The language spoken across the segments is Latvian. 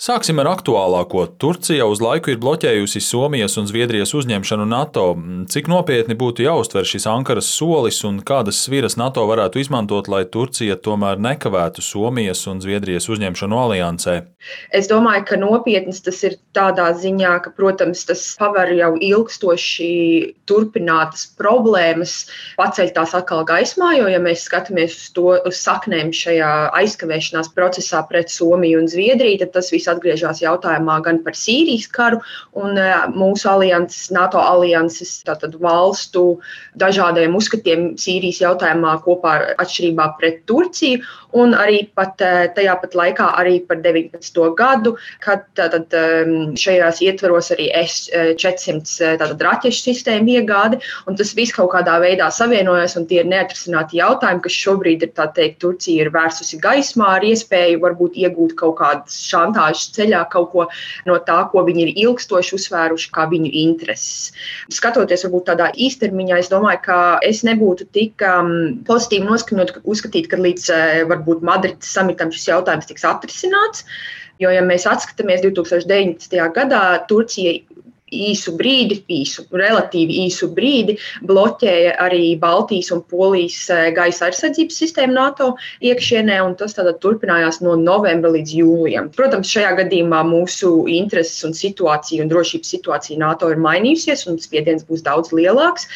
Sāksim ar aktuālāko. Turcija uz laiku ir bloķējusi Somijas un Zviedrijas uzņemšanu NATO. Cik nopietni būtu jāuztver šis Ankaras solis un kādas sviras NATO varētu izmantot, lai Turcija tomēr nekavētu Somijas un Zviedrijas uzņemšanu aliansē? Es domāju, ka nopietnas tas ir tādā ziņā, ka, protams, tas paver jau ilgstoši turpinātas problēmas, paceļ tās atkal gaismā, jo, ja mēs skatāmies uz to uz saknēm šajā aizkavēšanās procesā pret Somiju un Zviedriju, tad tas viss atgriežas jautājumā gan par Sīrijas karu un e, mūsu alianses, NATO alianses valstu dažādiem uzskatiem Sīrijas jautājumā kopā ar atšķirībā pret Turciju, un arī pat e, tajā pat laikā arī par 19. gadu, kad tātad, šajās ietveros arī S-400 raķešu sistēmu iegādi, un tas viss kaut kādā veidā savienojas, un tie ir neatrisināti jautājumi, kas šobrīd ir, tā teikt, Turcija ir vērsusi gaismā ar iespēju varbūt iegūt kaut kādas šantāžas pašu ceļā kaut ko no tā, ko viņi ir ilgstoši uzsvēruši kā viņu intereses. Skatoties varbūt tādā īstermiņā, es domāju, ka es nebūtu tik um, pozitīvi noskaņot, uzskatīt, ka līdz uh, varbūt Madrides samitam šis jautājums tiks atrisināts. Jo, ja mēs atskatāmies 2019. gadā, Turcija īsu brīdi, īsu, relatīvi īsu brīdi bloķēja arī Baltijas un Polijas eh, gaisa aizsardzības sistēmu NATO iekšienē, un tas turpinājās no novembra līdz jūlijam. Protams, šajā gadījumā mūsu intereses un situācija un drošības situācija NATO ir mainījusies, un spiediens būs daudz lielāks.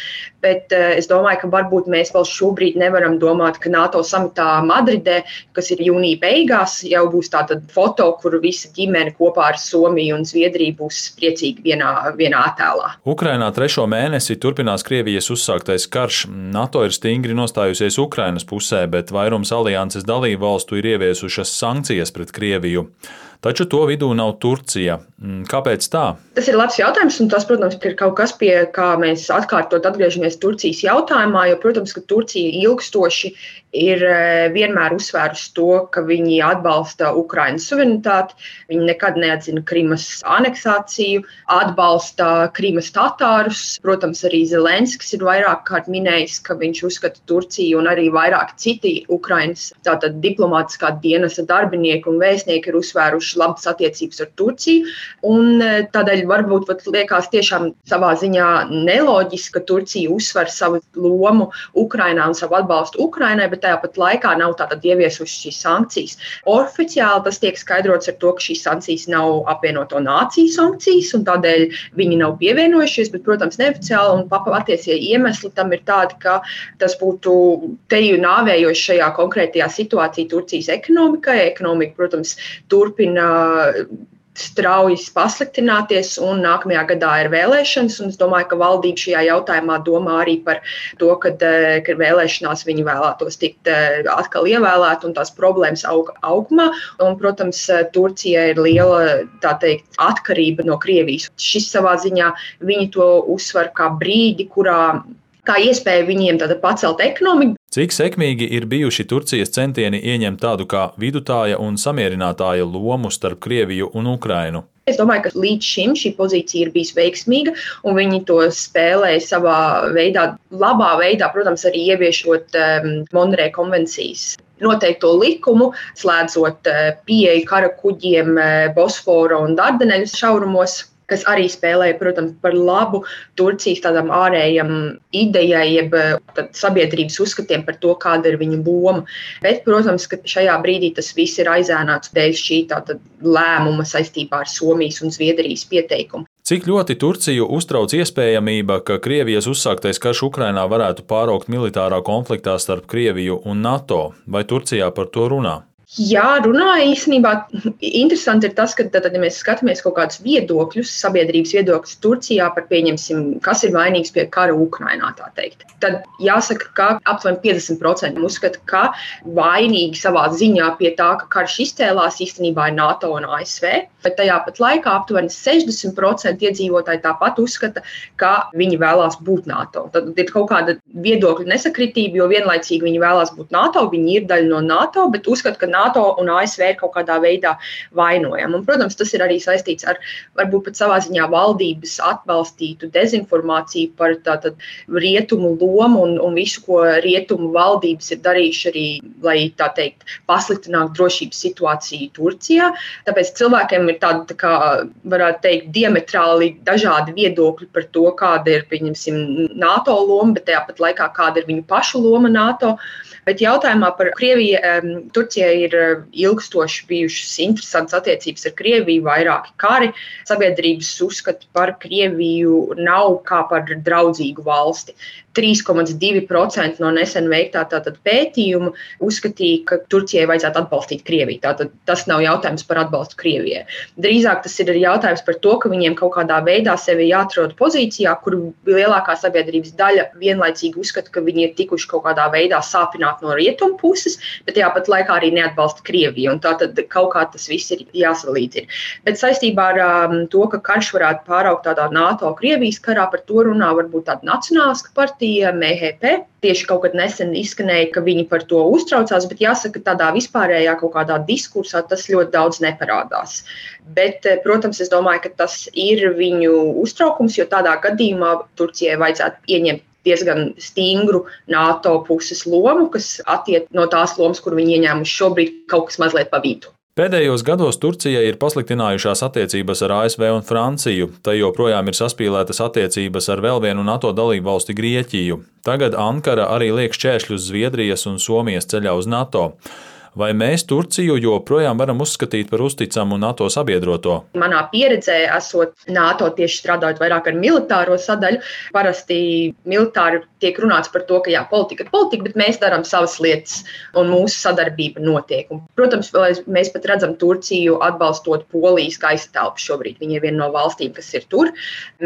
Bet uh, es domāju, ka varbūt mēs vēl šobrīd nevaram domāt, ka NATO samitā Madridē, kas ir jūnija beigās, jau būs tāda foto, kur visa ģimene kopā ar Somiju un Zviedriju būs priecīgi vienā vienā attēlā. Ukrainā trešo mēnesi turpinās Krievijas uzsāktais karš. NATO ir stingri nostājusies Ukrainas pusē, bet vairums alianses dalību valstu ir ieviesušas sankcijas pret Krieviju. Taču to vidū nav Turcija. Mm, kāpēc tā? Tas ir labs jautājums, un tas, protams, ir kaut kas, pie kā mēs atkārtot atgriežamies Turcijas jautājumā, jo, protams, ka Turcija ilgstoši ir e, vienmēr uzsvērusi to, ka viņi atbalsta Ukraiņas suverenitāti, viņi nekad neatzina Krimas aneksāciju, atbalsta Krimas tatārus. Protams, arī Zelenskis ir vairāk kārt minējis, ka viņš uzskata Turciju un arī vairāk citi Ukraiņas diplomātiskā dienesta darbinieki un vēstnieki ir uzsvēruši bijušas labas attiecības ar Turciju. Un e, tādēļ varbūt pat liekas tiešām savā ziņā neloģiski, ka Turcija uzsver savu lomu Ukrainā un savu atbalstu Ukrainai, bet tajā pat laikā nav ieviesuši šīs sankcijas. Oficiāli tas tiek skaidrots ar to, ka šīs sankcijas nav apvienoto nāciju sankcijas, un tādēļ viņi nav pievienojušies. Bet, protams, neoficiāli un patiesie iemesli tam ir tādi, ka tas būtu teju nāvējoši šajā konkrētajā situācijā Turcijas ekonomikai. Ekonomika, protams, turpina strauji pasliktināties, un nākamajā gadā ir vēlēšanas. Es domāju, ka valdība šajā jautājumā domā arī par to, ka, ka vēlēšanās viņi vēlētos tikt atkal ievēlēt, un tās problēmas aug augumā. Un, protams, Turcija ir liela teikt, atkarība no Krievijas. Šis savā ziņā viņi to uzsver kā brīdi, kurā kā iespēju viņiem pacelt ekonomiku. Cik sekmīgi ir bijuši Turcijas centieni ieņemt tādu kā vidutāja un samierinātāja lomu starp Krieviju un Ukrainu? Es domāju, ka līdz šim šī pozīcija ir bijusi veiksmīga, un viņi to spēlēja savā veidā, labā veidā, protams, arī ieviešot um, Monreja konvencijas noteikto likumu, slēdzot uh, pieeju kara kuģiem uh, Bosfora un Dardaneļu šaurumos kas arī spēlēja, protams, par labu Turcijas tādam ārējam idejai, jeb sabiedrības uzskatiem par to, kāda ir viņa loma. Bet, protams, ka šajā brīdī tas viss ir aizēnāts dēļ šī lēmuma saistībā ar Somijas un Zviedrijas pieteikumu. Cik ļoti Turciju uztrauc iespējamība, ka Krievijas uzsāktais karš Ukrainā varētu pāraukt militārā konfliktā starp Krieviju un NATO, vai Turcijā par to runā? Jā, runāja īstenībā. Interesanti ir tas, ka, tad, ja mēs skatāmies kaut kādus viedokļus, sabiedrības viedokļus Turcijā par, pieņemsim, kas ir vainīgs pie kara Ukrainā, tad jāsaka, ka aptuveni 50% uzskata, ka vainīgi savā ziņā pie tā, ka karš izcēlās, īstenībā ir NATO un ASV. Bet tajā pat laikā aptuveni 60% iedzīvotāji tāpat uzskata, ka viņi vēlās būt NATO. Tad ir kaut kāda viedokļa nesakritība, jo vienlaicīgi viņi vēlās būt NATO, viņi ir daļa no NATO, bet uzskata, ka NATO un ASV ir kaut kādā veidā vainojama. Un, protams, tas ir arī saistīts ar varbūt pat savā ziņā valdības atbalstītu dezinformāciju par tātad, rietumu lomu un, un visu, ko rietumu valdības ir darījuši arī, lai tā teikt, pasliktinātu drošības situāciju Turcijā. Tāpēc cilvēkiem ir tāda, tā kā, varētu teikt, diametrāli dažādi viedokļi par to, kāda ir, pieņemsim, NATO loma, bet tajā pat laikā kāda ir viņu pašu loma NATO. Bet jautājumā par Krieviju, Turcijai ir ilgstoši bijušas interesantas attiecības ar Krieviju, vairāki kari. Sabiedrības uzskata par Krieviju nav kā par draudzīgu valsti. 3,2% no nesen veiktā pētījuma uzskatīja, ka Turcijai vajadzētu atbalstīt Krieviju. Tātad tas nav jautājums par atbalstu Krievijai. Drīzāk tas ir jautājums par to, ka viņiem kaut kādā veidā sevi jāatrod pozīcijā, kur lielākā sabiedrības daļa vienlaicīgi uzskata, ka viņi ir tikuši kaut kādā veidā sāpināti no rietumu puses, bet tāpat laikā arī neatbalsta Krieviju. Tātad kaut kā tas viss ir jāsalīdzina. Bet saistībā ar um, to, ka karš varētu pāraukt tādā NATO-Krievijas karā, par to runā varbūt tāda nacionāliska partija MHP. Tieši kaut kad nesen izskanēja, ka viņi par to uztraucās, bet jāsaka, tādā vispārējā kaut kādā diskursā tas ļoti daudz neparādās. Bet, eh, protams, es domāju, ka tas ir viņu uztraukums, jo tādā gadījumā Turcijai vajadzētu ieņemt diezgan stingru NATO puses lomu, kas attiek no tās lomas, kur viņi ieņēmuši šobrīd, kaut kas mazliet pa vidu. Pēdējos gados Turcijai ir pasliktinājušās attiecības ar ASV un Franciju, tai joprojām ir saspīlētas attiecības ar vēl vienu NATO dalību valsti Grieķiju. Tagad Ankara arī liek šķēršļus Zviedrijas un Somijas ceļā uz NATO. Vai mēs Turciju joprojām varam uzskatīt par uzticamu NATO sabiedroto? Manā pieredzē, esot NATO tieši strādājot vairāk ar militāro sadaļu, parasti militāri tiek runāts par to, ka jā, politika ir politika, bet mēs darām savas lietas un mūsu sadarbība notiek. Un, protams, mēs pat redzam Turciju atbalstot Polijas gaisa telpu šobrīd. Viņa ir viena no valstīm, kas ir tur.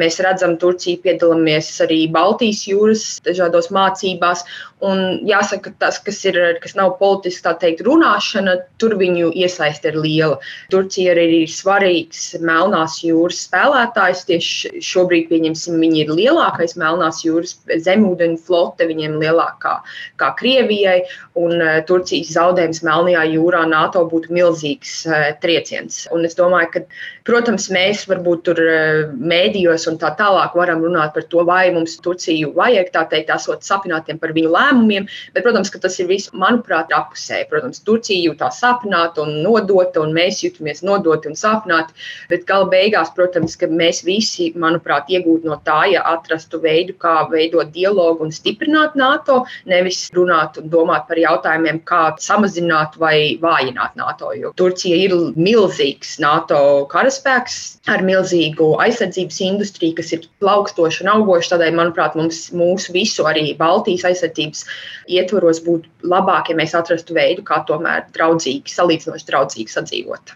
Mēs redzam, Turciju piedalāmies arī Baltijas jūras dažādos mācībās. Un jāsaka, tas, kas, ir, kas nav politiski, tā teikt, runā runāšana, tur viņu iesaiste ir liela. Turcija arī ir svarīgs Melnās jūras spēlētājs. Tieši šobrīd, pieņemsim, viņi ir lielākais Melnās jūras zemūdeņu flote, viņiem lielākā kā Krievijai, un uh, Turcijas zaudējums Melnajā jūrā NATO būtu milzīgs uh, trieciens. Un es domāju, ka, protams, mēs varbūt tur uh, mēdījos un tā tālāk varam runāt par to, vai mums Turciju vajag, tā teikt, esot sapinātiem par viņu lēmumiem, bet, protams, ka tas ir viss, manuprāt, apusē. Protams, Turcija jutās sāpināta un nodota, un mēs jutamies nodoti un sāpināti. Bet gala beigās, protams, ka mēs visi, manuprāt, iegūtu no tā, ja atrastu veidu, kā veidot dialogu un stiprināt NATO, nevis runāt un domāt par jautājumiem, kā samazināt vai vājināt NATO. Jo Turcija ir milzīgs NATO karaspēks ar milzīgu aizsardzības industriju, kas ir plaukstoša un augoša. Tādēļ, manuprāt, mums mūsu visu arī Baltijas aizsardzības ietvaros būtu labāk, ja mēs atrastu veidu, kā tomēr draudzīgi, salīdzinoši draudzīgi sadzīvot.